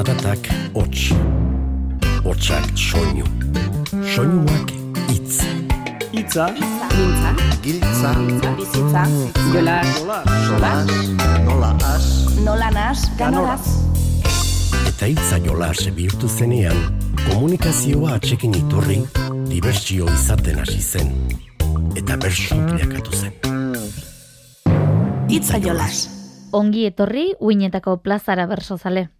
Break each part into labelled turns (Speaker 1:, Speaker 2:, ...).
Speaker 1: Zaratak hots, hotsak soinu, soinuak itz.
Speaker 2: Itza,
Speaker 3: Mintza,
Speaker 4: Giltza,
Speaker 3: bizitza, jola,
Speaker 2: sola,
Speaker 4: nola as,
Speaker 3: nola nas, ganoraz.
Speaker 1: Eta hitza jola bihurtu zenean, komunikazioa atxekin iturri, dibertsio izaten hasi zen. Eta bersu bilakatu zen.
Speaker 3: Itza jolas.
Speaker 5: Ongi etorri uinetako plazara bersozale.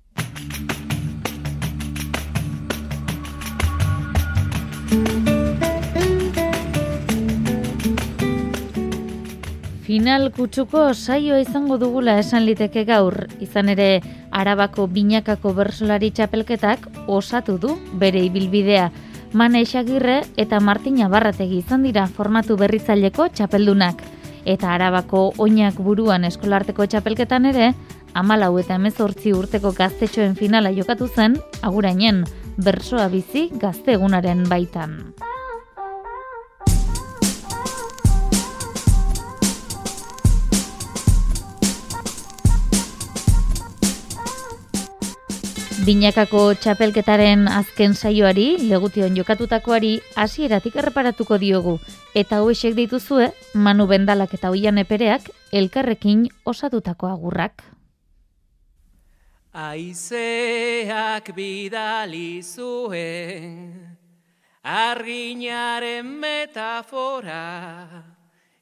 Speaker 5: Final kutsuko saioa izango dugula esan liteke gaur, izan ere Arabako binakako bersolari txapelketak osatu du bere ibilbidea. Mana Isagirre eta Martina Barrategi izan dira formatu berritzaileko txapeldunak. Eta Arabako oinak buruan eskolarteko txapelketan ere, amalau eta emezortzi urteko gaztetxoen finala jokatu zen, agurainen, bersoa bizi gazte egunaren baitan. Binakako txapelketaren azken saioari, legution jokatutakoari, hasieratik erreparatuko diogu. Eta hoesek dituzue, Manu Bendalak eta Oian Epereak, elkarrekin osatutako agurrak.
Speaker 6: Aizeak bidali zuen, arginaren metafora,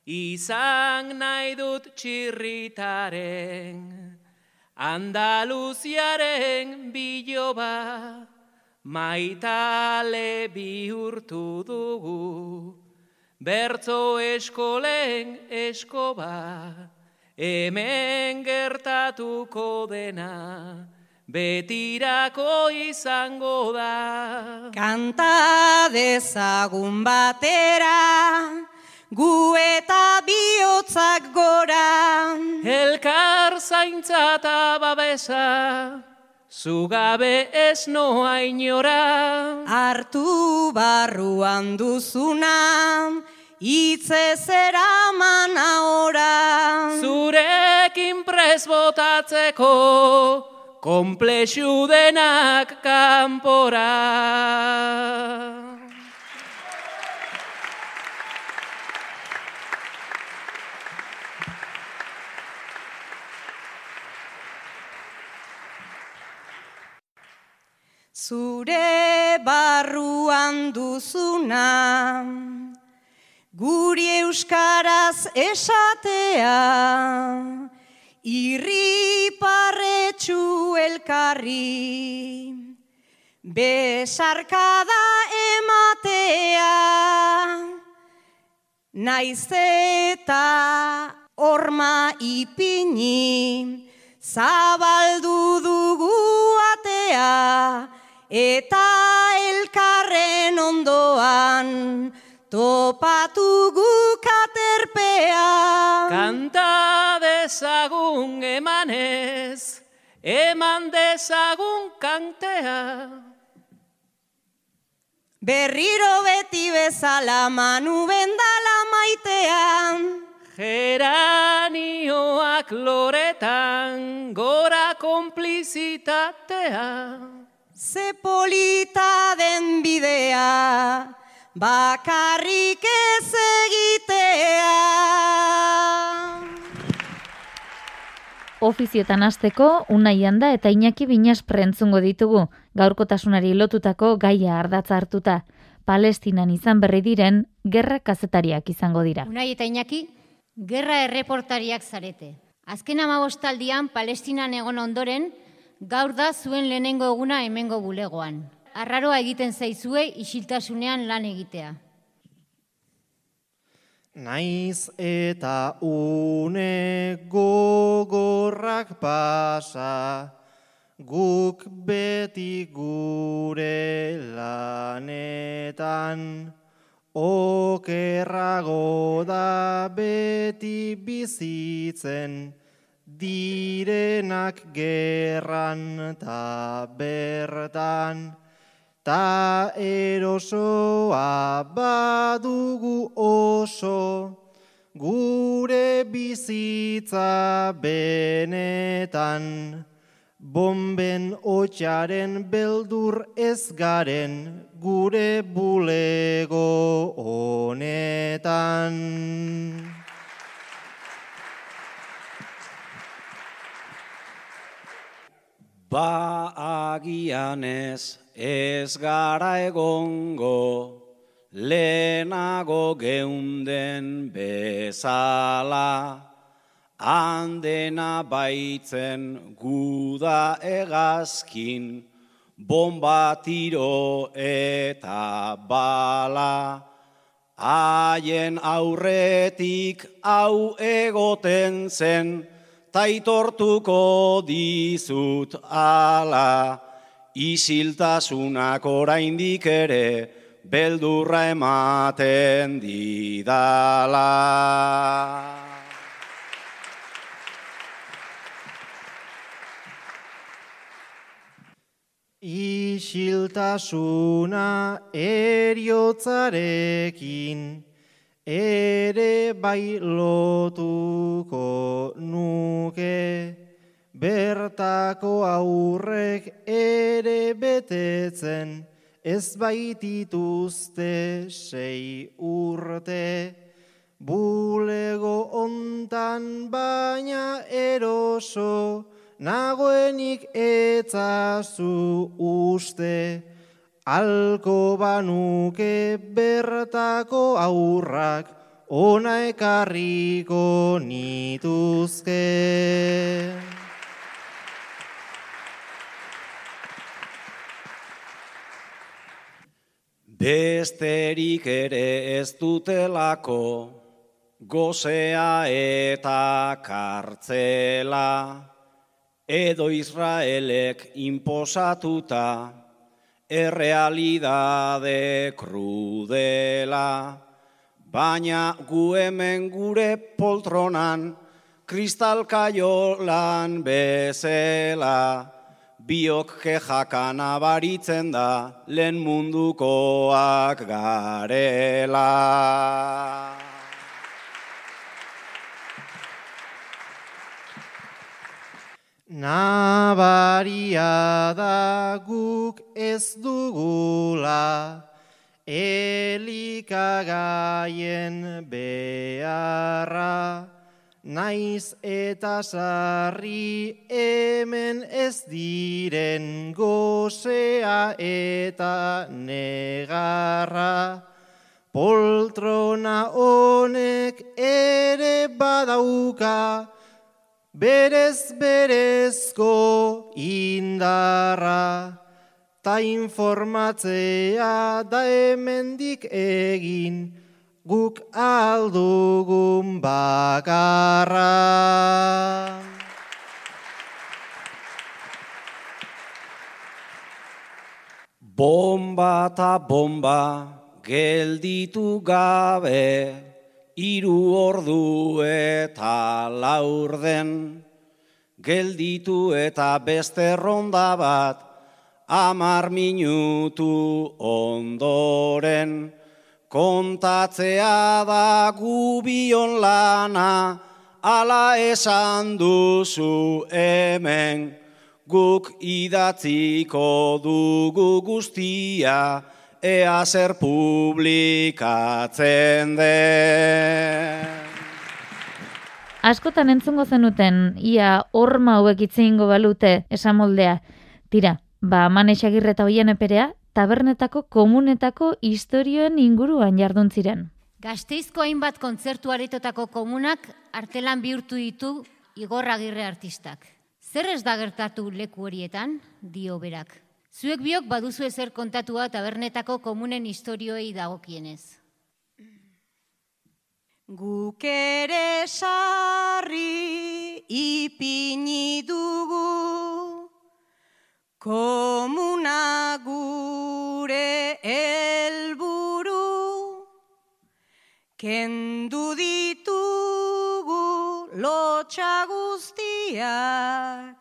Speaker 6: izan nahi dut txirritaren, Andaluziaren biloba, maitale bihurtu dugu, bertzo eskolen eskoba, hemen gertatuko dena, betirako izango da.
Speaker 7: Kanta dezagun batera, gu eta bihotzak gora.
Speaker 6: Elkar zaintza eta babesa, zugabe ez noa inora.
Speaker 7: Artu barruan duzuna, itze zera ora.
Speaker 6: Zurekin prez botatzeko, komplexu denak kanpora.
Speaker 7: Zure barruan duzuna, guri euskaraz esatea, irri parretxu elkarri, besarkada ematea, naiz eta orma ipini, zabaldu dugu atea, eta elkarren ondoan topatu katerpea.
Speaker 6: Kanta dezagun emanez, eman dezagun kantea.
Speaker 7: Berriro beti bezala manu bendala maitean.
Speaker 6: Geranioak loretan, gora konplizitatea.
Speaker 7: Ze polita den bidea, bakarrik ez egitea.
Speaker 5: Ofiziotan hasteko Unai Anda eta Iñaki Binas prentzungo ditugu, gaurkotasunari lotutako gaia ardatza hartuta. Palestinan izan berri diren, gerra kazetariak izango dira.
Speaker 8: Unai eta Iñaki, gerra erreportariak zarete. Azken amabostaldian Palestinan egon ondoren, gaur da zuen lehenengo eguna hemengo bulegoan. Arraroa egiten zaizue isiltasunean lan egitea.
Speaker 9: Naiz eta une gogorrak pasa, guk beti gure lanetan, okerrago da beti bizitzen, direnak gerran ta bertan, ta erosoa badugu oso, gure bizitza benetan, bomben otxaren beldur ez garen gure bulego honetan.
Speaker 10: Ba agian ez ez gara egongo, lehenago geunden bezala, handena baitzen guda egazkin, bomba tiro eta bala, haien aurretik hau egoten zen, taitortuko dizut ala, isiltasunak oraindik ere, beldurra ematen didala.
Speaker 9: Isiltasuna eriotzarekin, ere bai lotuko nuke, bertako aurrek ere betetzen, ez baitituzte sei urte, bulego ontan baina eroso, nagoenik etzazu uste, alko banuke bertako aurrak, ona ekarriko nituzke.
Speaker 10: Besterik ere ez dutelako, gozea eta kartzela, edo Israelek imposatuta, errealidade krudela. Baina gu hemen gure poltronan, kristalkaiolan bezela, biok kejakan abaritzen da, lehen mundukoak garela.
Speaker 9: Nabaria da guk ez dugula, elikagaien beharra, naiz eta sarri hemen ez diren gozea eta negarra. Poltrona honek ere badauka, berez berezko indarra, ta informatzea da hemendik egin, guk aldugun bakarra.
Speaker 10: Bomba eta bomba gelditu gabe, iru ordu eta laurden, gelditu eta beste ronda bat, amar minutu ondoren, kontatzea da gubion lana, ala esan duzu hemen, guk idatziko dugu guztia, ea zer publikatzen den.
Speaker 5: Askotan entzungo zenuten, ia horma hauek itzein balute esamoldea. Tira, ba, manexagirre eta hoien eperea, tabernetako komunetako historioen inguruan jardun ziren.
Speaker 8: Gazteizko hainbat kontzertu aretotako komunak artelan bihurtu ditu igorragirre artistak. Zer ez da gertatu leku horietan, dio berak. Zuek biok baduzu ezer kontatua tabernetako komunen historioei dagokienez.
Speaker 7: Guk ere sarri ipini dugu, komuna gure helburu, kendu ditugu lotxa guztiak,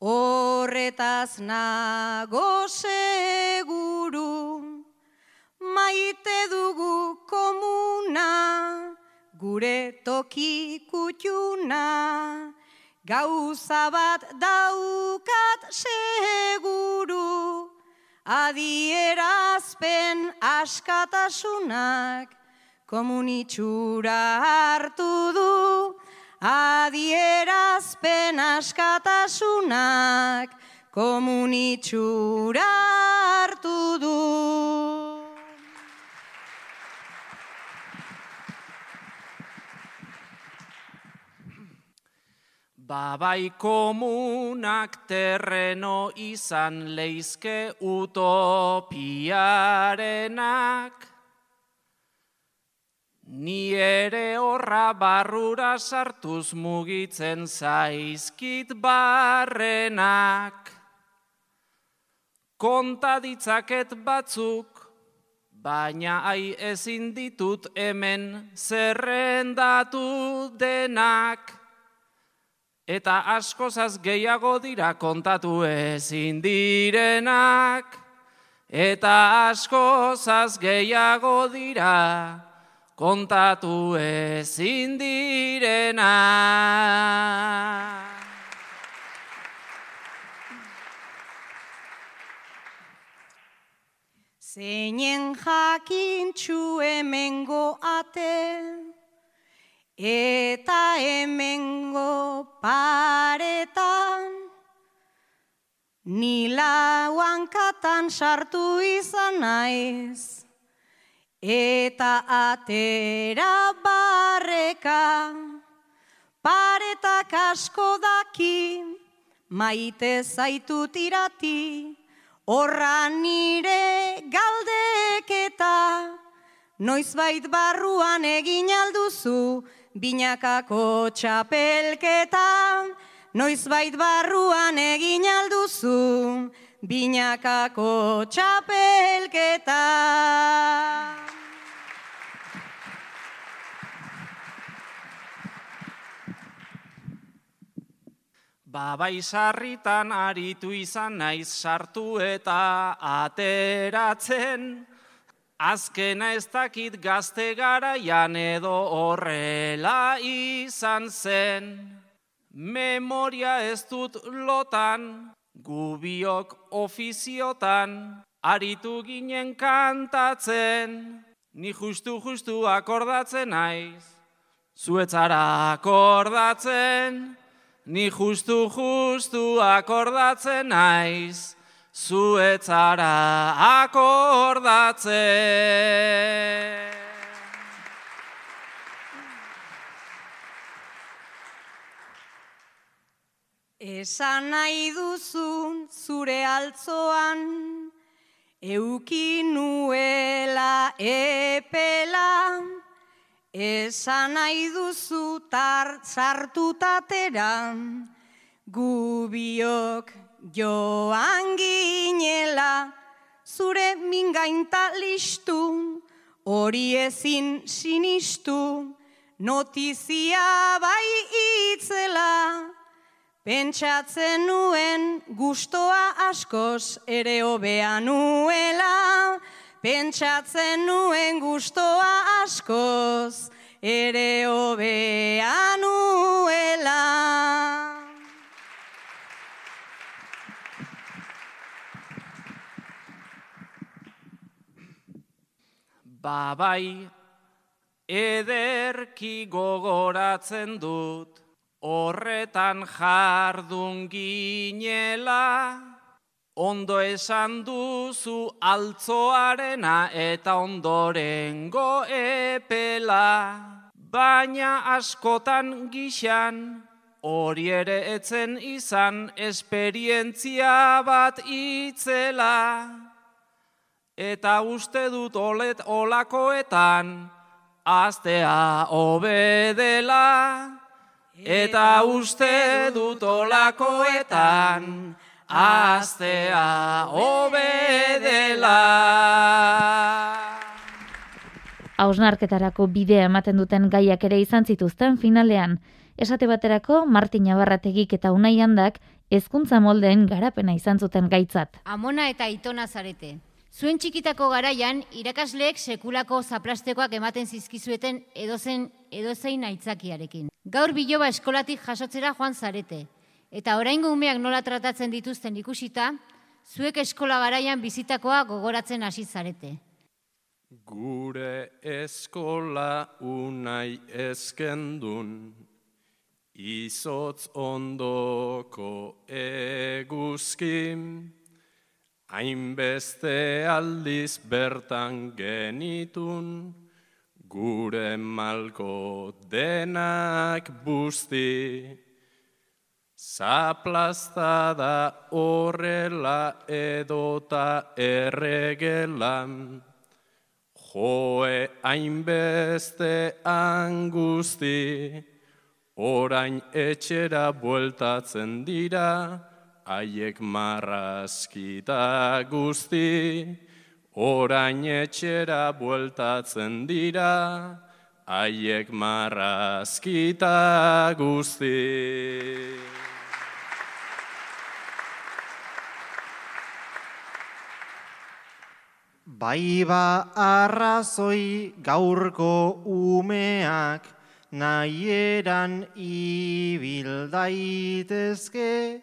Speaker 7: horretaz nago seguru, maite dugu komuna, gure toki kutxuna, Gauza bat daukat seguru, adierazpen askatasunak, komunitxura hartu du, adierazpen askatasunak, komunitxura hartu du.
Speaker 11: Babai komunak terreno izan leizke utopiarenak, Ni ere horra barrura sartuz mugitzen zaizkit barrenak. Konta ditzaket batzuk, baina ai ezin ditut hemen zerrendatu denak. Eta askozaz gehiago dira kontatu ezin direnak. Eta askozaz gehiago dira kontatu ezin direna.
Speaker 7: Zeinen jakintxu hemengo ate, eta hemengo paretan, nila huankatan sartu izan naiz, eta atera barreka, paretak asko daki, maite zaitu tirati, horra nire galdeketa, noizbait barruan egin alduzu, binakako txapelketa, noizbait barruan egin alduzu, binakako txapelketa.
Speaker 11: Babai sarritan aritu izan naiz sartu eta ateratzen, azkena ez dakit gazte garaian edo horrela izan zen. Memoria ez dut lotan, gubiok ofiziotan, aritu ginen kantatzen, ni justu-justu akordatzen naiz, zuetzara akordatzen, ni justu-justu akordatzen naiz, zuetzara akordatzen.
Speaker 7: Esan nahi duzun zure altzoan, euki nuela epela, esan nahi duzu tar sartutatera, gubiok joan ginela, zure mingainta listu, hori ezin sinistu, notizia bai itzela, Pentsatzen nuen gustoa askoz ere hobea nuela, pentsatzen nuen gustoa askoz ere hobea nuela.
Speaker 11: Babai, ederki gogoratzen dut, horretan jardun ginela, ondo esan duzu altzoarena eta ondorengo epela, baina askotan gixan, hori ere etzen izan esperientzia bat itzela, eta uste dut olet olakoetan, astea obedela, Eta uste dut olakoetan, aztea obedela.
Speaker 5: Hausnarketarako bidea ematen duten gaiak ere izan zituzten finalean. Esate baterako Martin Abarrategik eta Unai Handak hezkuntza moldeen garapena izan zuten gaitzat.
Speaker 8: Amona eta itona zarete. Zuen txikitako garaian, irakasleek sekulako zaplastekoak ematen zizkizueten edozen edozein aitzakiarekin. Gaur biloba eskolatik jasotzera joan zarete, eta oraingo umeak nola tratatzen dituzten ikusita, zuek eskola garaian bizitakoa gogoratzen hasi zarete.
Speaker 12: Gure eskola unai ezkendun, izotz ondoko eguzkin, hainbeste aldiz bertan genitun, gure malko denak busti. Zaplazta da horrela edota erregelan, joe hainbeste angusti, orain etxera bueltatzen dira, haiek marraskita guzti, orain etxera bueltatzen dira, haiek marrazkita guzti.
Speaker 9: Bai ba arrazoi gaurko umeak nahieran ibil daitezke.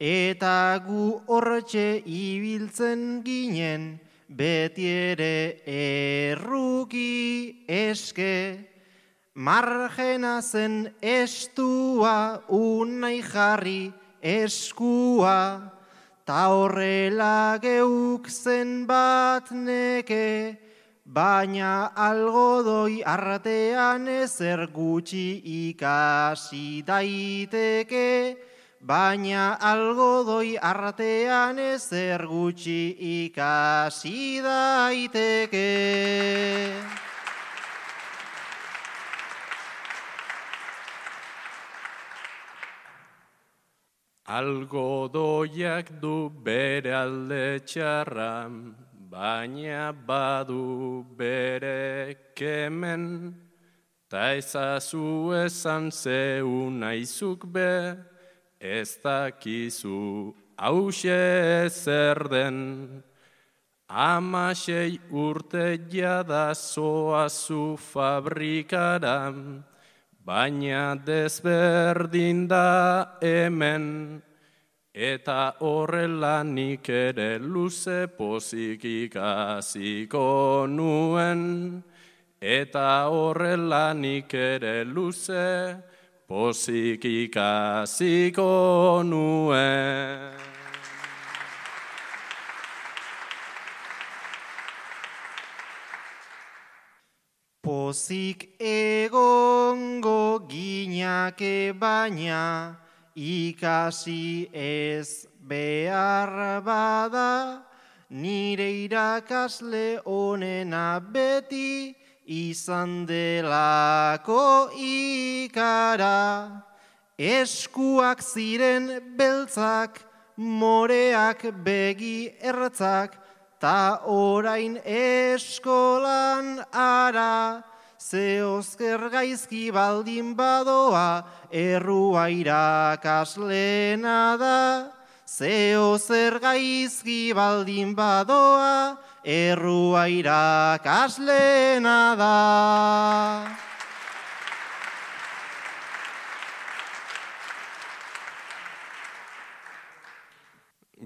Speaker 9: Eta gu hortxe ibiltzen ginen beti ere erruki eske. Margena zen estua unai jarri eskua Ta horrela geuk zen bat neke, baina algodoi artean ezer gutxi ikasi daiteke, baina algodoi artean ezer gutxi ikasi daiteke.
Speaker 12: Algodoiak du bere alde txarra, baina badu bere kemen, ta ezazu esan zeu naizuk be, ez dakizu hause zer den. Amasei urte jada zoazu fabrikaran, baina desberdin da hemen, eta horrela nik ere luze pozik ikasiko nuen, eta horrela nik ere luze pozik ikasiko nuen.
Speaker 9: Pozik egongo ginake baina ikasi ez behar bada nire irakasle onena beti izan delako ikara. Eskuak ziren beltzak moreak begi ertzak ta orain eskolan ara, ze gaizki baldin badoa, errua irakaslena da. Ze ozer gaizki baldin badoa, errua irakaslena da.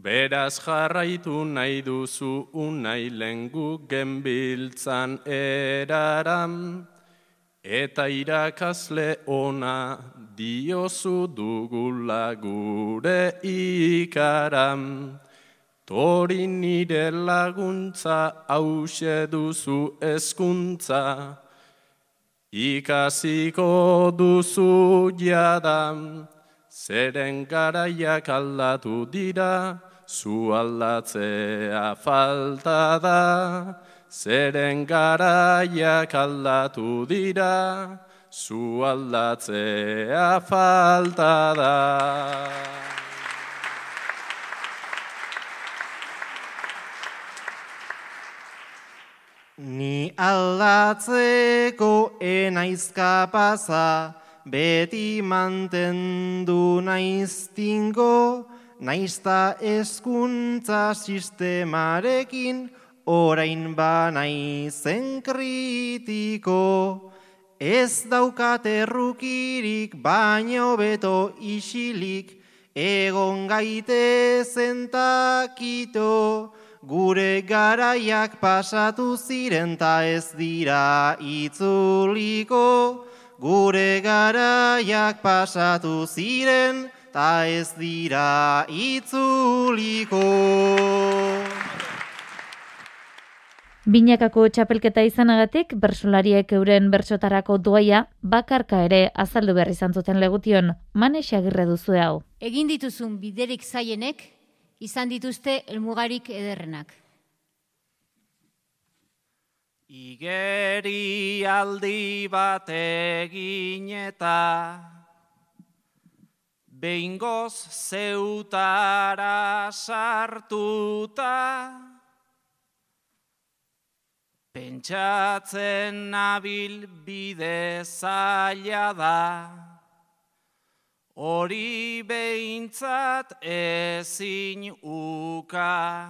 Speaker 12: Beraz jarraitu nahi duzu unai lengu genbiltzan eraram, eta irakasle ona diozu dugula gure ikaram. Tori nire laguntza hause duzu eskuntza, ikasiko duzu jadam, zeren garaiak aldatu dira, zu aldatzea falta da, zeren garaiak aldatu dira, zu aldatzea falta da.
Speaker 9: Ni aldatzeko enaizka pasa, beti mantendu naiztingo, naizta eskuntza sistemarekin
Speaker 11: orain banai zen kritiko, ez daukat errukirik, baino beto isilik, egon gaite zentakito, gure garaiak pasatu ziren ta ez dira itzuliko, gure garaiak pasatu ziren ta ez dira itzuliko.
Speaker 5: Binakako txapelketa izanagatik, bersolariek euren bertsotarako doaia bakarka ere azaldu behar izan zuten legution, manex agirre duzu hau.
Speaker 8: Egin dituzun biderik zaienek, izan dituzte elmugarik ederrenak.
Speaker 11: Igeri aldi bat egin eta behingoz zeutara sartuta Pentsatzen nabil bide zaila da, hori behintzat ezin uka.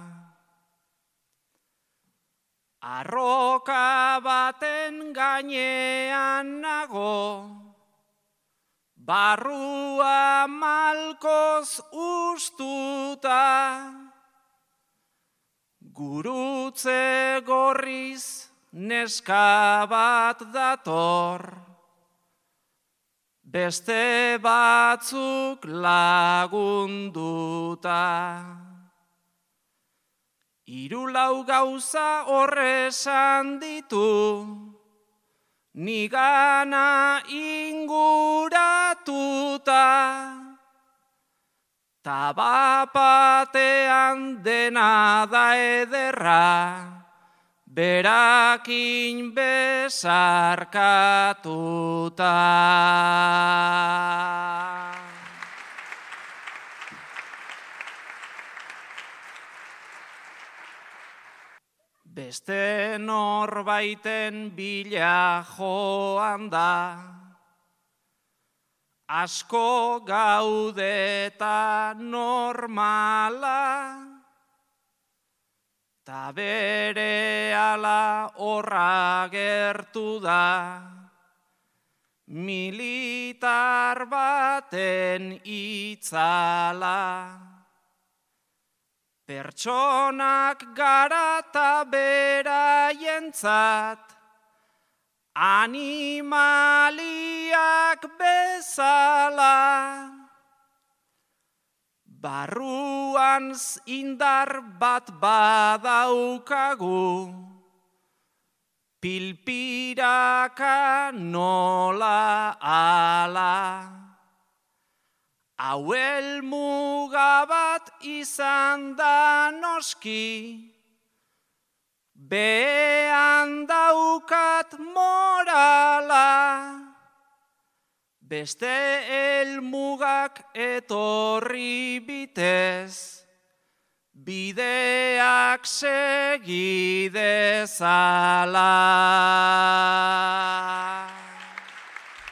Speaker 11: Arroka baten gainean nago, barrua malkoz ustuta. Gurutze gorriz neska bat dator, beste batzuk lagunduta. Hiru lau gauza horresan ditu, nigana inguratuta. Tabapatean dena da ederra, berakin besarkatuta. Beste norbaiten bila joan da, asko gaudeta normala, ta bere ala horra gertu da, militar baten itzala. Pertsonak gara ta beraientzat, animaliak bezala. Barruan indar bat badaukagu, pilpiraka nola ala. Hauel mugabat izan da noski, Bean daukat morala, beste elmugak etorri bitez, bideak segidezala.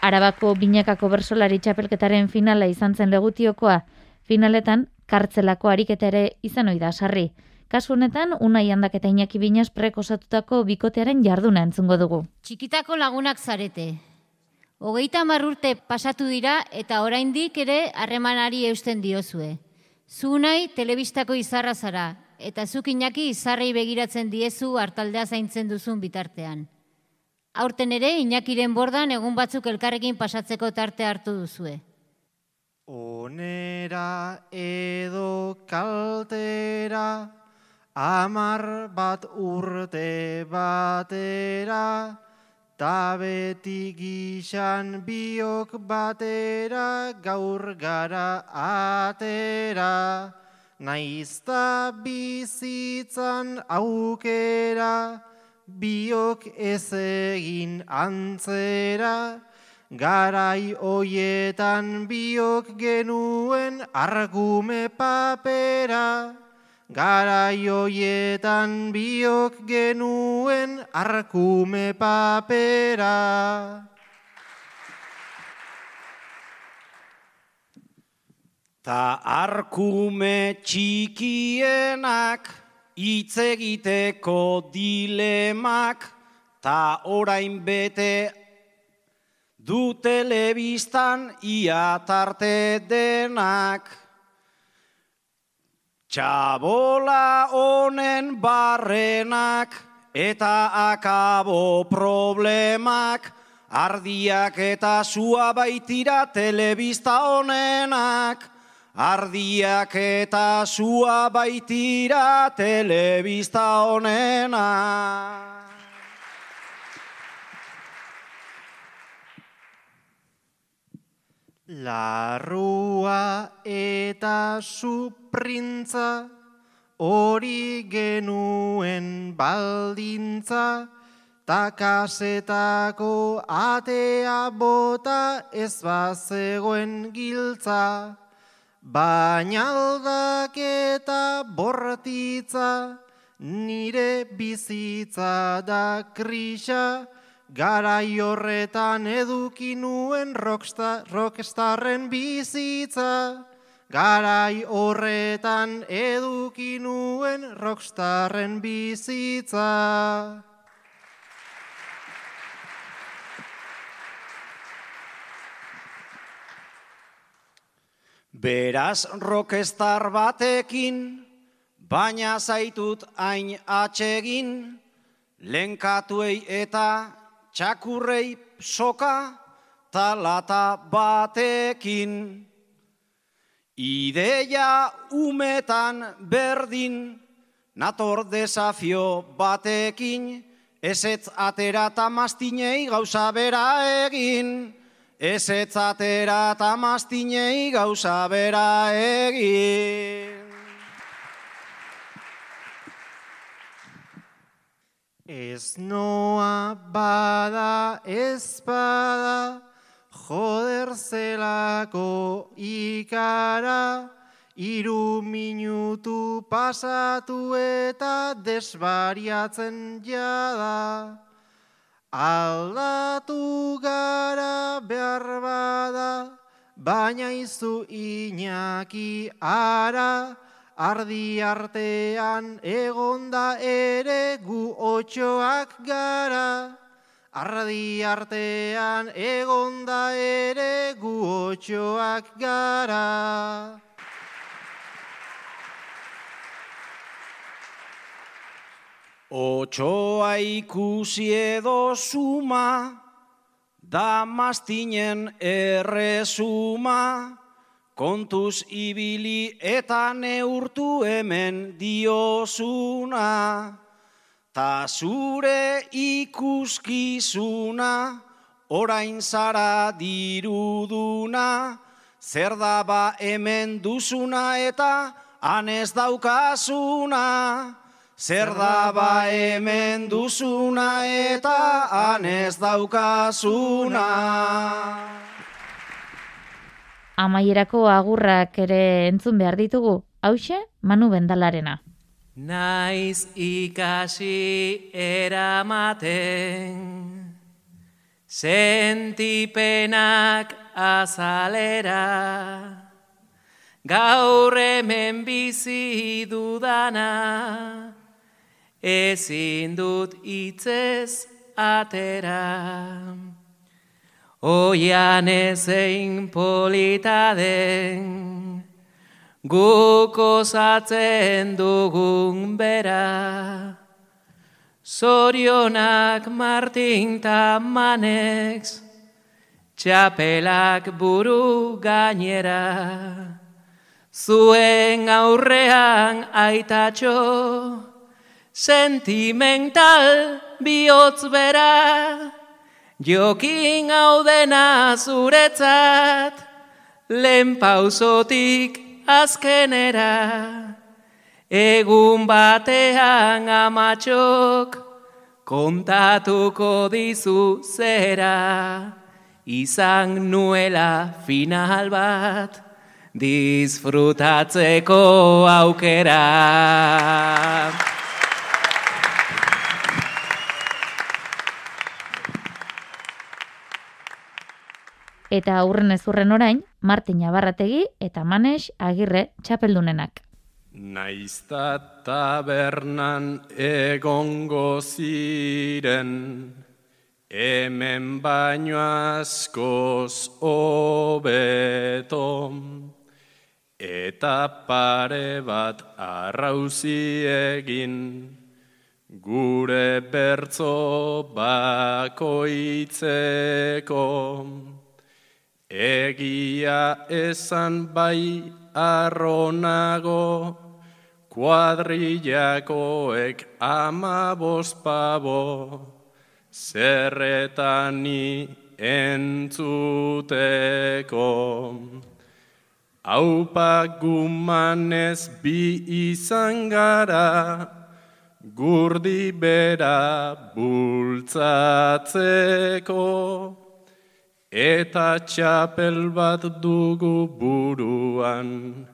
Speaker 5: Arabako binakako bersolari txapelketaren finala izan zen legutiokoa, finaletan kartzelako ariketa ere izan oida sarri. Kasu honetan, unai handak eta inaki binaz prekosatutako bikotearen jarduna entzungo dugu.
Speaker 8: Txikitako lagunak zarete. Hogeita marrurte pasatu dira eta oraindik ere harremanari eusten diozue. Zu nahi telebistako izarra zara eta zuk inaki izarrei begiratzen diezu hartaldea zaintzen duzun bitartean. Aurten ere, inakiren bordan egun batzuk elkarrekin pasatzeko tarte hartu duzue.
Speaker 11: Onera edo kaltera, Amar bat urte batera, ta beti gixan biok batera, gaur gara atera. Naizta bizitzan aukera, biok ez egin antzera, garai hoietan biok genuen argume papera. Garaioietan biok genuen arkume papera.
Speaker 10: Ta arkume txikienak hitz egiteko dilemak, ta orain bete du telebistan ia tarte denak. Txabola honen barrenak eta akabo problemak, ardiak eta sua baitira telebista honenak. Ardiak eta sua baitira telebista honenak.
Speaker 9: Larrua eta suprintza, hori genuen baldintza, takasetako atea bota ez bazegoen giltza, baina aldaketa bortitza, nire bizitza da krisa, Garai horretan eduki nuen rockstar, rockstarren bizitza. Garai horretan eduki nuen rockstarren bizitza.
Speaker 10: Beraz rockstar batekin, baina zaitut hain atsegin, lenkatuei eta txakurrei soka talata batekin. Ideia umetan berdin, nator desafio batekin, ezetz atera tamastinei gauza bera egin. Ezetz atera tamastinei gauza bera egin.
Speaker 9: Ez noa bada ez bada, joder zelako ikara, iru minutu pasatu eta desbariatzen jada. Aldatu gara behar bada, baina izu inaki ara, ardi artean egonda ere gu otxoak gara. Ardi artean egonda ere gu otxoak gara.
Speaker 10: Otxoa ikusi edo suma, da mastinen erresuma, kontuz ibili eta neurtu hemen diosuna. Ta zure ikuskizuna, orain zara diruduna, zer da ba hemen duzuna eta anez daukazuna. Zer da ba hemen duzuna eta anez daukazuna.
Speaker 5: Amaierako agurrak ere entzun behar ditugu, hause Manu Bendalarena.
Speaker 6: Naiz ikasi eramaten, sentipenak azalera, gaur hemen bizi dudana, ezin dut itzez atera. Oian ezein polita den, guk osatzen dugun bera. Zorionak Martin Tamanex, txapelak buru gainera. Zuen aurrean aitatxo, sentimental bihotz bera. Jokin hau dena zuretzat, lehen pausotik azkenera. Egun batean amatxok, kontatuko dizu zera. Izan nuela final bat, disfrutatzeko aukera.
Speaker 5: Eta aurren ez urren orain, Martin Abarrategi eta Manes Agirre txapeldunenak.
Speaker 12: Naizta tabernan egongo ziren, hemen baino askoz hobeto, eta pare bat arrauzi egin, gure bertzo bakoitzeko. Egia esan bai arronago, kuadrillakoek ama pabo, zerretani entzuteko. Aupa gumanez bi izan gara, gurdi bera bultzatzeko, eta txapel bat dugu buruan,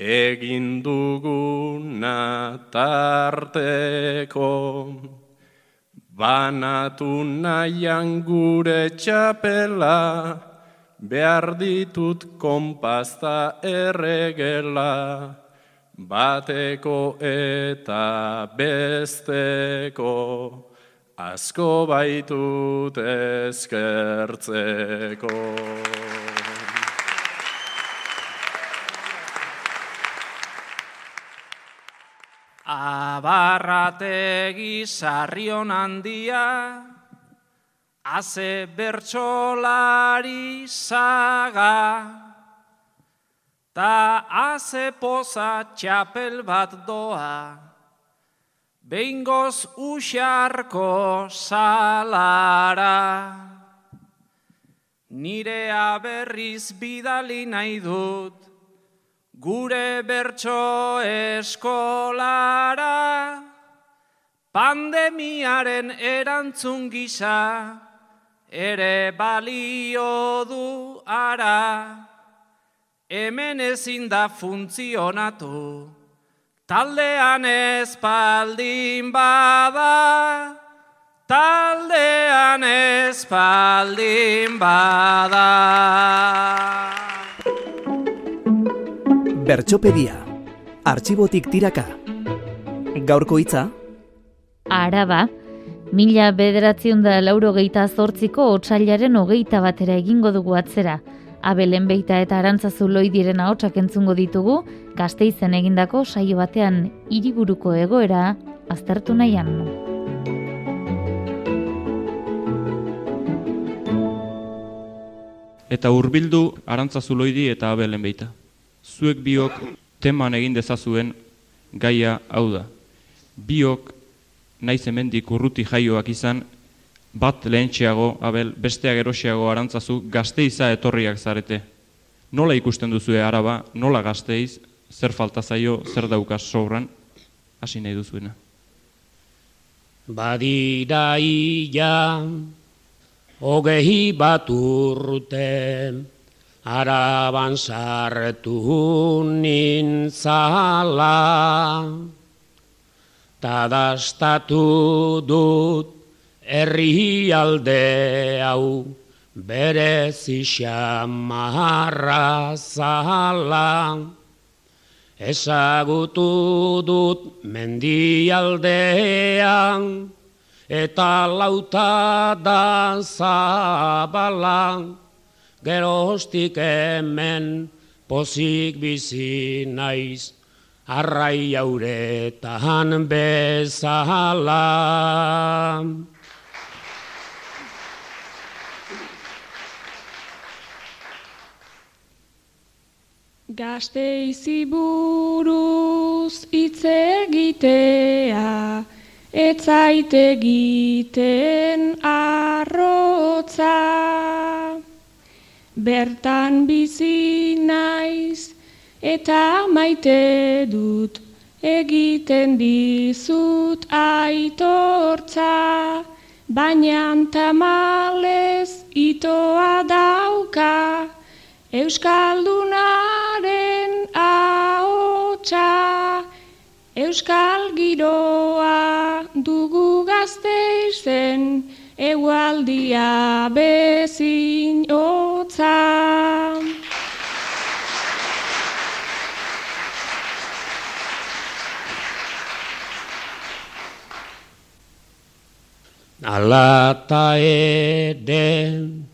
Speaker 12: egin duguna tarteko. Banatu nahian gure txapela, behar ditut konpazta erregela, bateko eta besteko, asko baitut eskertzeko.
Speaker 11: Abarrategi sarrion handia, Aze bertsolari saga, Ta aze poza txapel bat doa, Behingoz usarko salara. Nire aberriz bidali nahi dut, gure bertso eskolara, pandemiaren erantzun gisa, ere balio du ara, hemen ezin da funtzionatu, taldean espaldin bada, taldean espaldin bada.
Speaker 4: Bertxopedia. Artxibotik tiraka. Gaurko hitza.
Speaker 5: Araba, mila bederatzion da lauro geita zortziko otxailaren hogeita batera egingo dugu atzera. Abelen beita eta arantzazu loidiren ahotsak entzungo ditugu, gazteizen egindako saio batean hiriburuko egoera aztertu nahian.
Speaker 13: Eta hurbildu arantzazu loidi eta abelen beita zuek biok teman egin dezazuen gaia hau da. Biok naiz hemendik urruti jaioak izan, bat lehentxeago, abel, bestea gerosiago arantzazu, gazteiza etorriak zarete. Nola ikusten duzue araba, nola gazteiz, zer falta zaio, zer daukaz sobran, hasi nahi duzuena.
Speaker 14: Badira ia, hogei bat urte, araban sartu nintzala, tadastatu dut herri alde hau, bere zixamarra zala, ezagutu dut mendialdean, eta lauta da zabalan, gerostik hemen pozik bizi naiz, arrai jauretan bezala.
Speaker 15: Gazte buruz hitz egitea, etzaite egiten arrotza. Bertan bizi naiz eta maite dut egiten dizut aitortza baina tamalez itoa dauka Euskaldunaren ahotsa, Euskal giroa dugu gazteizen, Egualdia bezin hotza.
Speaker 14: Alata eden,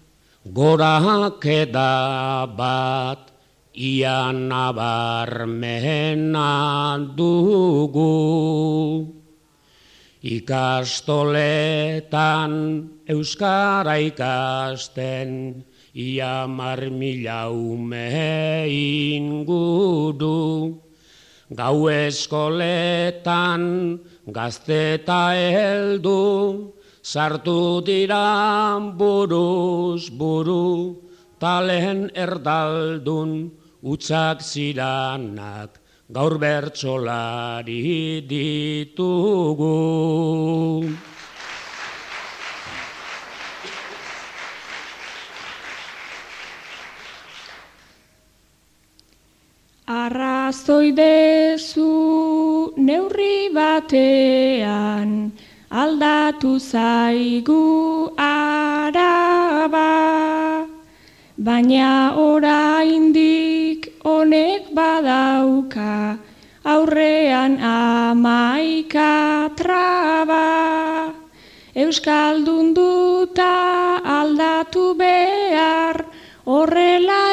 Speaker 14: gorakeda bat ian nabarmena dugu. Ikastoletan euskara ikasten ia mar mila ume inguru. Gau eskoletan gazteta heldu, sartu dira buruz buru, talen erdaldun utzak ziranak gaur bertsolari ditugu.
Speaker 16: Arrazoi dezu neurri batean, aldatu zaigu araba, baina oraindik honek badauka, aurrean amaika traba. Euskaldun duta aldatu behar, horrela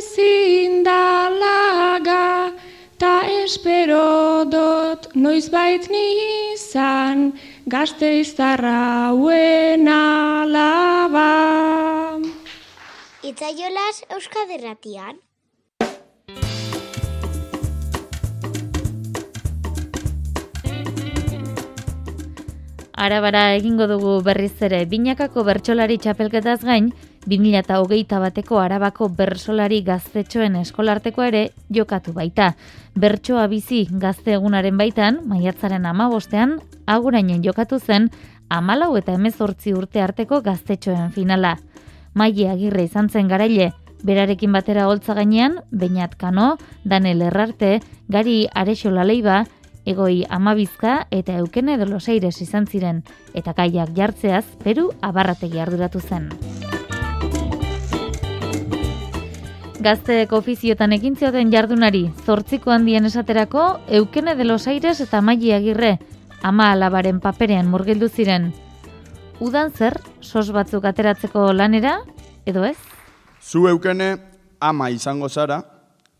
Speaker 16: ezin dalaga, ta espero dot noizbait nizan, gazte iztarrauen alaba.
Speaker 17: Itzaiolas Euskaderratian.
Speaker 5: Arabara egingo dugu berriz ere binakako bertsolari txapelketaz gain, 2008 bateko arabako bersolari gaztetxoen eskolarteko ere jokatu baita. Bertsoa bizi gazte egunaren baitan, maiatzaren amabostean, agurainen jokatu zen, amalau eta emezortzi urte arteko gaztetxoen finala. Maile agirre izan zen garaile, berarekin batera holtza gainean, Beñat Kano, Daniel Errarte, Gari Arexo Laleiba, Egoi Amabizka eta Eukene de los Aires izan ziren, eta kaiak jartzeaz, Peru abarrategi arduratu zen. Gazteek ofiziotan egin zioten jardunari, zortziko handien esaterako, Eukene de los Aires eta Maili Agirre, ama alabaren paperean murgildu ziren. Udan zer, sos batzuk ateratzeko lanera, edo ez?
Speaker 18: Zu eukene ama izango zara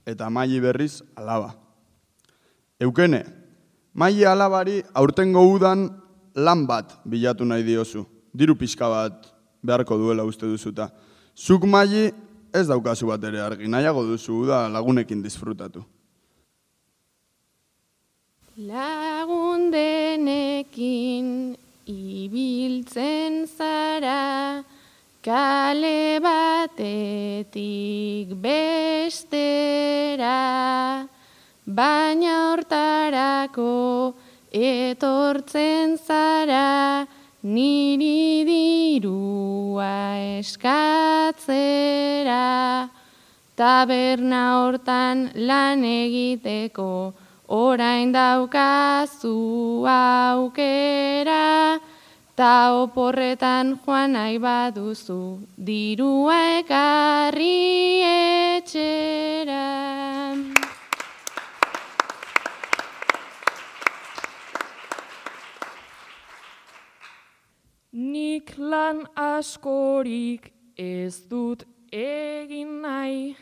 Speaker 18: eta maili berriz alaba. Eukene, maili alabari aurtengo udan lan bat bilatu nahi diozu. Diru pixka bat beharko duela uste duzuta. Zuk maili ez daukazu bat ere argi, nahiago duzu uda lagunekin disfrutatu.
Speaker 16: Lagun denekin ibiltzen zara, kale batetik bestera, baina hortarako etortzen zara, niri dirua eskatzera, taberna hortan lan egiteko, orain daukazu aukera, ta oporretan joan nahi baduzu, dirua ekarri etxera. Nik lan askorik ez dut egin nahi,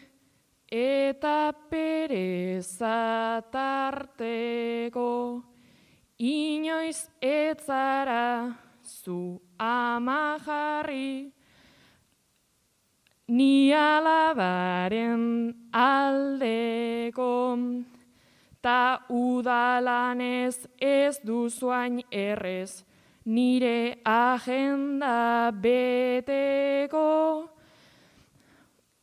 Speaker 16: eta pereza tarteko, inoiz etzara zu ama jarri, ni alabaren aldeko, ta udalanez ez duzuain errez, nire agenda beteko,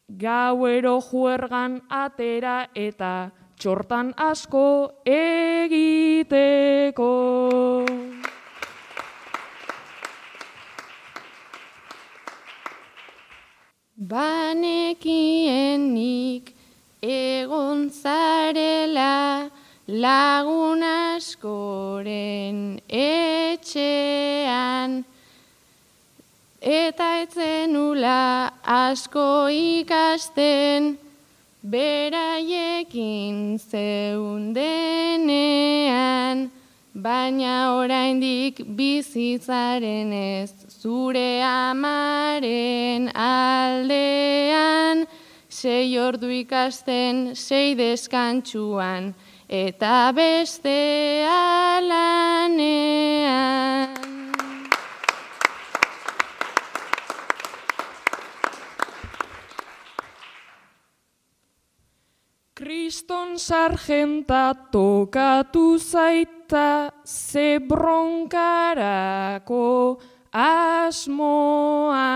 Speaker 16: gauero juergan atera eta txortan asko egiteko. Banekienik egon zarela lagun askoren etxean, eta etzenula asko ikasten, beraiekin zeundenean, baina oraindik bizitzaren ez zure amaren aldean, sei ordu ikasten, sei deskantxuan, eta beste alanean.
Speaker 19: Kriston sargenta tokatu zaita ze bronkarako asmoa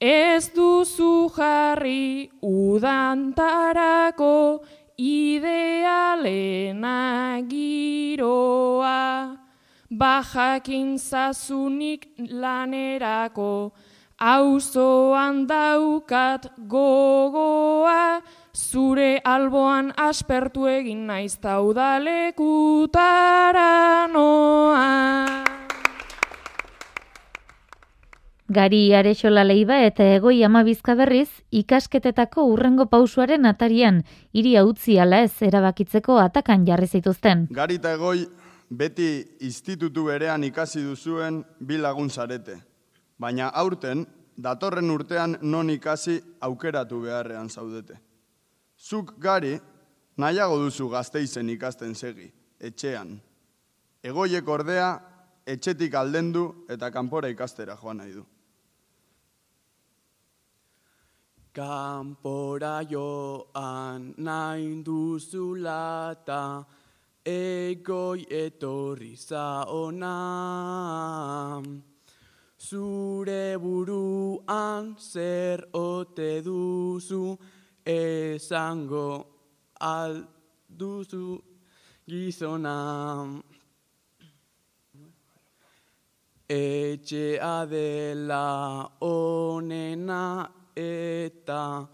Speaker 19: ez duzu jarri udantarako idealena giroa bajakin zazunik lanerako auzoan daukat gogoa zure alboan aspertu egin naiz taudalekutara noa.
Speaker 5: Gari Arexola Leiba eta Egoi Ama berriz ikasketetako urrengo pausuaren atarian hiria utzi ala ez erabakitzeko atakan jarri zituzten.
Speaker 18: Gari eta Egoi beti institutu berean ikasi duzuen bi lagun zarete. Baina aurten datorren urtean non ikasi aukeratu beharrean zaudete. Zuk gari, nahiago duzu gazteizen ikasten segi, etxean. Egoiek ordea, etxetik aldendu eta kanpora ikastera joan nahi du.
Speaker 20: Kanpora joan nahi duzula eta egoi etorri zaona. Zure buruan zer ote duzu, esango alduzu gizona. Etxea dela onena eta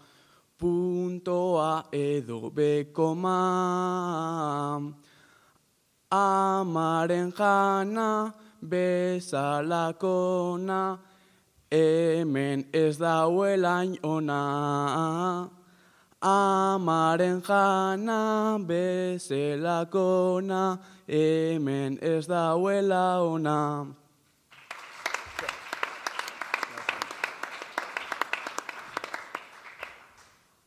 Speaker 20: puntoa edo bekoma. Amaren jana bezalakona, hemen ez dauelain ona amaren jana bezelakona, hemen ez dauela ona.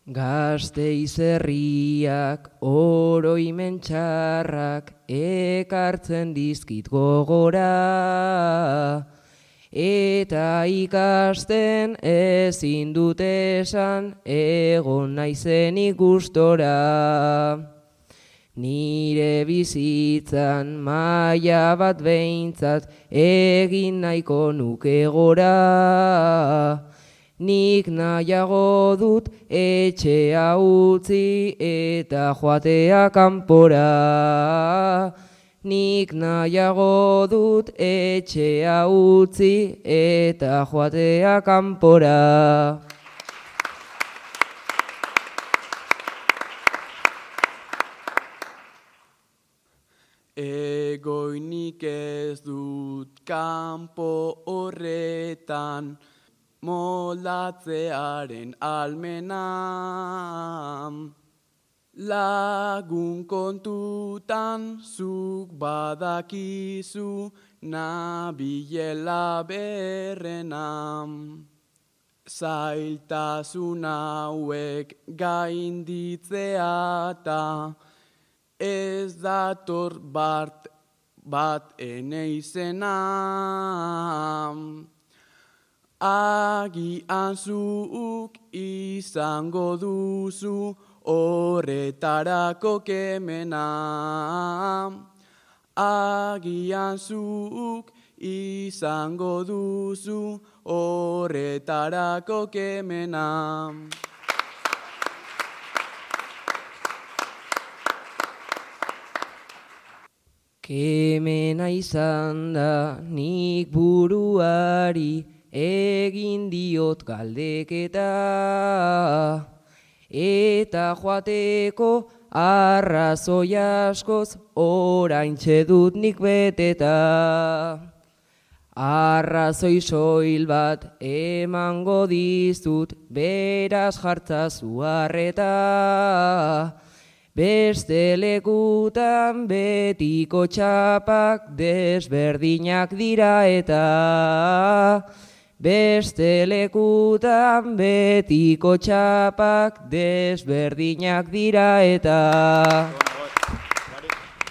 Speaker 21: Gazte izerriak, oroi mentxarrak, ekartzen dizkit gogora, eta ikasten ezin dut esan egon naizen ikustora. Nire bizitzan maia bat behintzat egin nahiko nuke gora. Nik nahiago dut etxea utzi eta joatea kanpora. Nik nahiago dut etxea utzi eta joatea kanpora.
Speaker 20: Egoinik ez dut kanpo horretan moldatzearen almenam. Lagun kontutan zuk badakizu nabilela berrenam. Zailtasun hauek gainditzea eta ez dator bat, bat ene izenam. Agian zuk izango duzu horretarako kemena. Agian zuk izango duzu horretarako kemena.
Speaker 21: Kemena izan da nik buruari egin diot galdeketa eta joateko arrazoi askoz orain dut nik beteta. Arrazoi soil bat emango dizut beraz jartza zuarreta. Beste lekutan betiko txapak desberdinak dira eta Beste lekutan betiko txapak desberdinak dira eta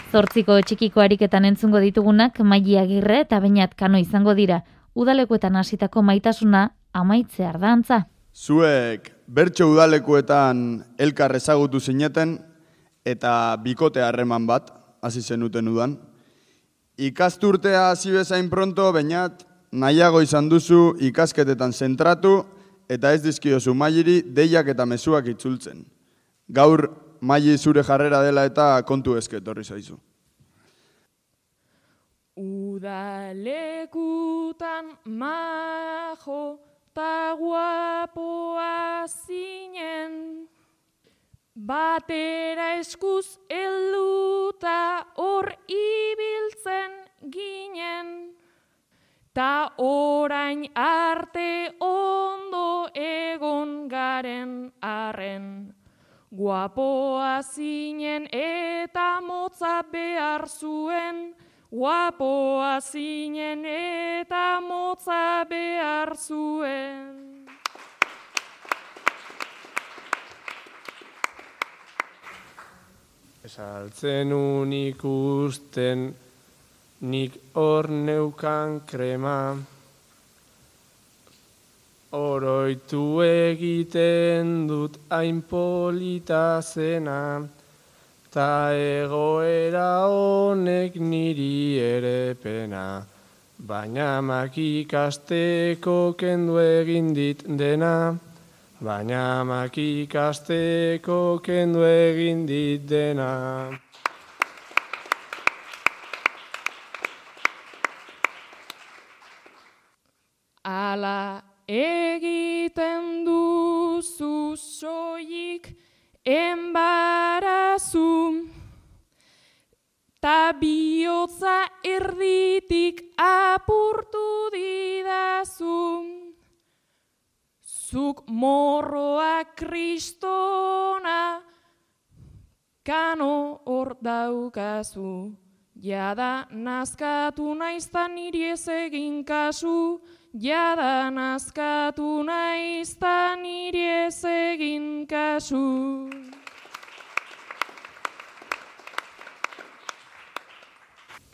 Speaker 5: Zortziko txikiko ariketan entzungo ditugunak maili agirre eta bainat kano izango dira. Udalekuetan hasitako maitasuna amaitze ardantza.
Speaker 18: Zuek bertso udalekuetan elkar ezagutu zineten eta bikote harreman bat hasi zenuten udan. Ikasturtea hasi bezain pronto, bainat nahiago izan duzu ikasketetan zentratu eta ez dizkiozu mailiri deiak eta mezuak itzultzen. Gaur maili zure jarrera dela eta kontu ezket horri zaizu.
Speaker 19: Udalekutan majo ta guapoa zinen, batera eskuz elduta hor ibiltzen ginen, ta orain arte ondo egon garen arren. Guapoa zinen eta motza behar zuen, guapoa zinen eta motza behar zuen.
Speaker 22: Esaltzen unik usten nik hor neukan krema, oroitu egiten dut hain polita zena, ta egoera honek niri ere pena, baina makikasteko kendu egin dit dena, baina makikasteko kendu egin dit dena.
Speaker 19: Ala egiten duzu soik enbarazu, ta bihotza erditik apurtu didazu. Zuk morroa kristona, kano hor daukazu. Jada nazkatu naiztan niri ez egin kasu, jada nazkatu naiztan niri ez egin kasu.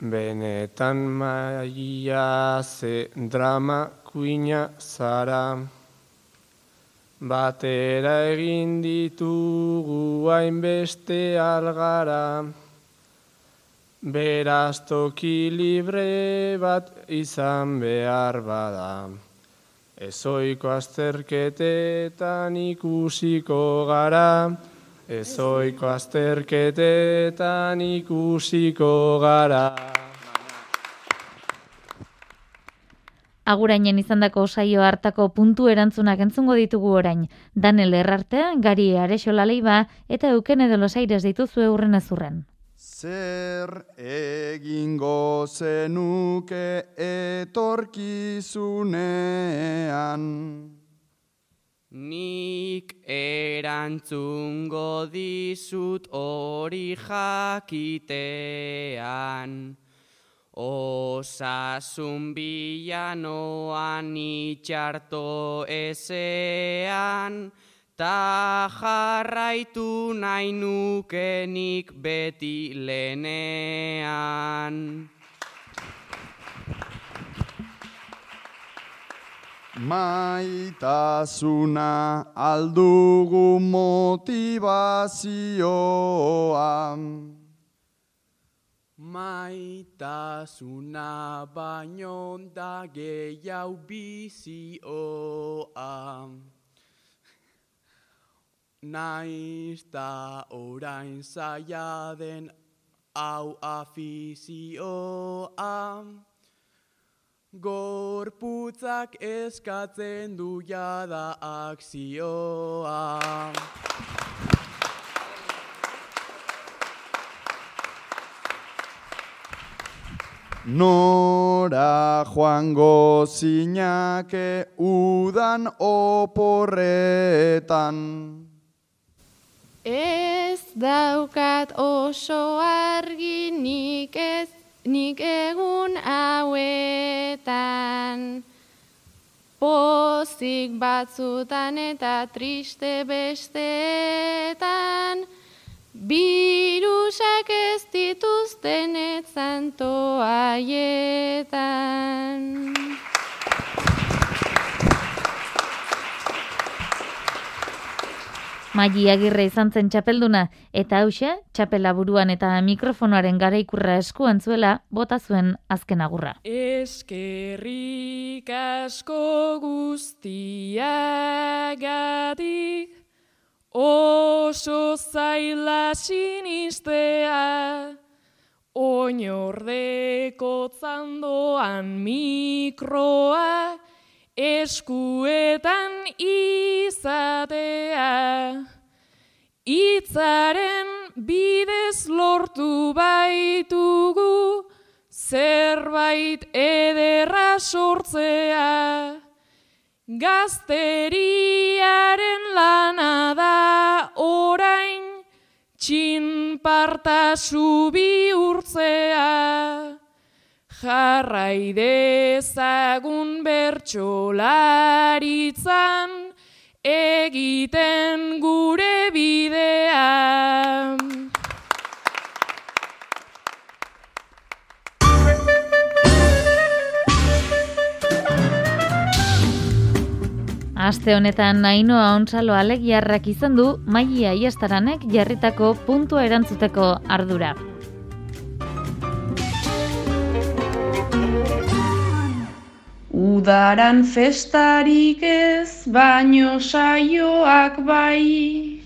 Speaker 22: Benetan maia ze drama kuina zara, batera egin ditugu hainbeste algara, beraz toki libre bat izan behar bada. Ezoiko azterketetan ikusiko gara, ezoiko azterketetan ikusiko gara.
Speaker 5: Agurainen izandako saio hartako puntu erantzunak entzungo ditugu orain. Danel Errarte, Gari Arexola Leiba eta Eukene de los Aires dituzu eurren ezurren.
Speaker 18: Zer egingo zenuke etorkizunean?
Speaker 20: Nik erantzungo dizut hori jakitean. Osasun bilanoan itxarto ezean, ta jarraitu nahi nukenik beti lenean.
Speaker 18: Maitasuna aldugu motivazioa.
Speaker 20: Maitasuna baino da gehiago bizioa. Naiz da orain zaila den hau afizioa. Gorputzak eskatzen du jada akzioa.
Speaker 18: Nora joango zinake udan oporretan.
Speaker 23: Ez daukat oso argi nik ez nik egun hauetan. Pozik batzutan eta triste bestetan, Birusak ez dituzten etzan
Speaker 5: Magi agirre izan zen txapelduna, eta hause, txapela buruan eta mikrofonoaren garaikurra eskuan zuela, bota zuen azken agurra.
Speaker 19: Eskerrik asko guztiagatik, oso zaila sinistea, oinordeko zandoan mikroa, eskuetan izatea. Itzaren bidez lortu baitugu, zerbait ederra sortzea. Gazteriaren lana da orain, txinpartasu bihurtzea. Jarrai dezagun bertsolaritzan egiten gure bidea.
Speaker 5: Aste honetan nainoa ontsalo alegiarrak izan du maia iastaranek jarritako puntua erantzuteko ardura.
Speaker 24: Udaran festarik ez, baino saioak bai.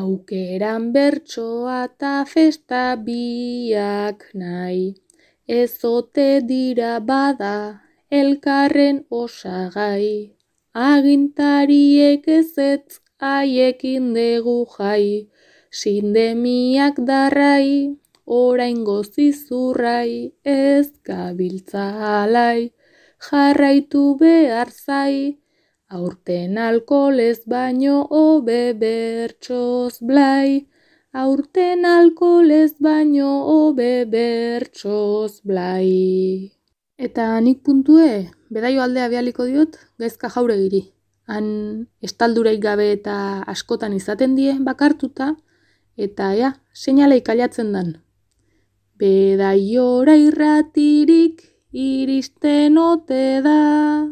Speaker 23: Aukeran bertsoa eta festa biak nahi. Ezote dira bada, elkarren osagai. Agintariek ez ez haiekin dugu jai. Sindemiak darrai, orain gozizurrai, ez gabiltza alai jarraitu behar zai, aurten alkoholez baino hobe bertsoz blai, aurten alkoholez baino hobe bertsoz blai. Eta nik puntue, bedaio aldea bialiko diot, gaizka jaure giri. Han estaldureik gabe eta askotan izaten die bakartuta, eta ja, seinalei kailatzen dan. Bedaiora irratirik iristen ote da.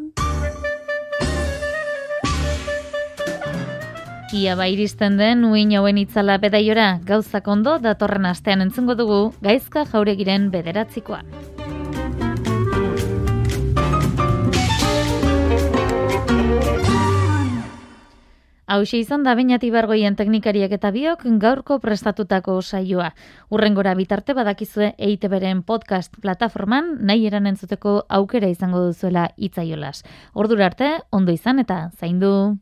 Speaker 5: Ia ba iristen den uin hauen itzala bedaiora gauzak ondo datorren astean entzungo dugu gaizka jauregiren bederatzikoa. Hauxe izan da bainati bargoien teknikariak eta biok gaurko prestatutako saioa. Urrengora bitarte badakizue eite beren podcast plataforman nahi eran entzuteko aukera izango duzuela itzaiolas. Ordura arte, ondo izan eta zaindu.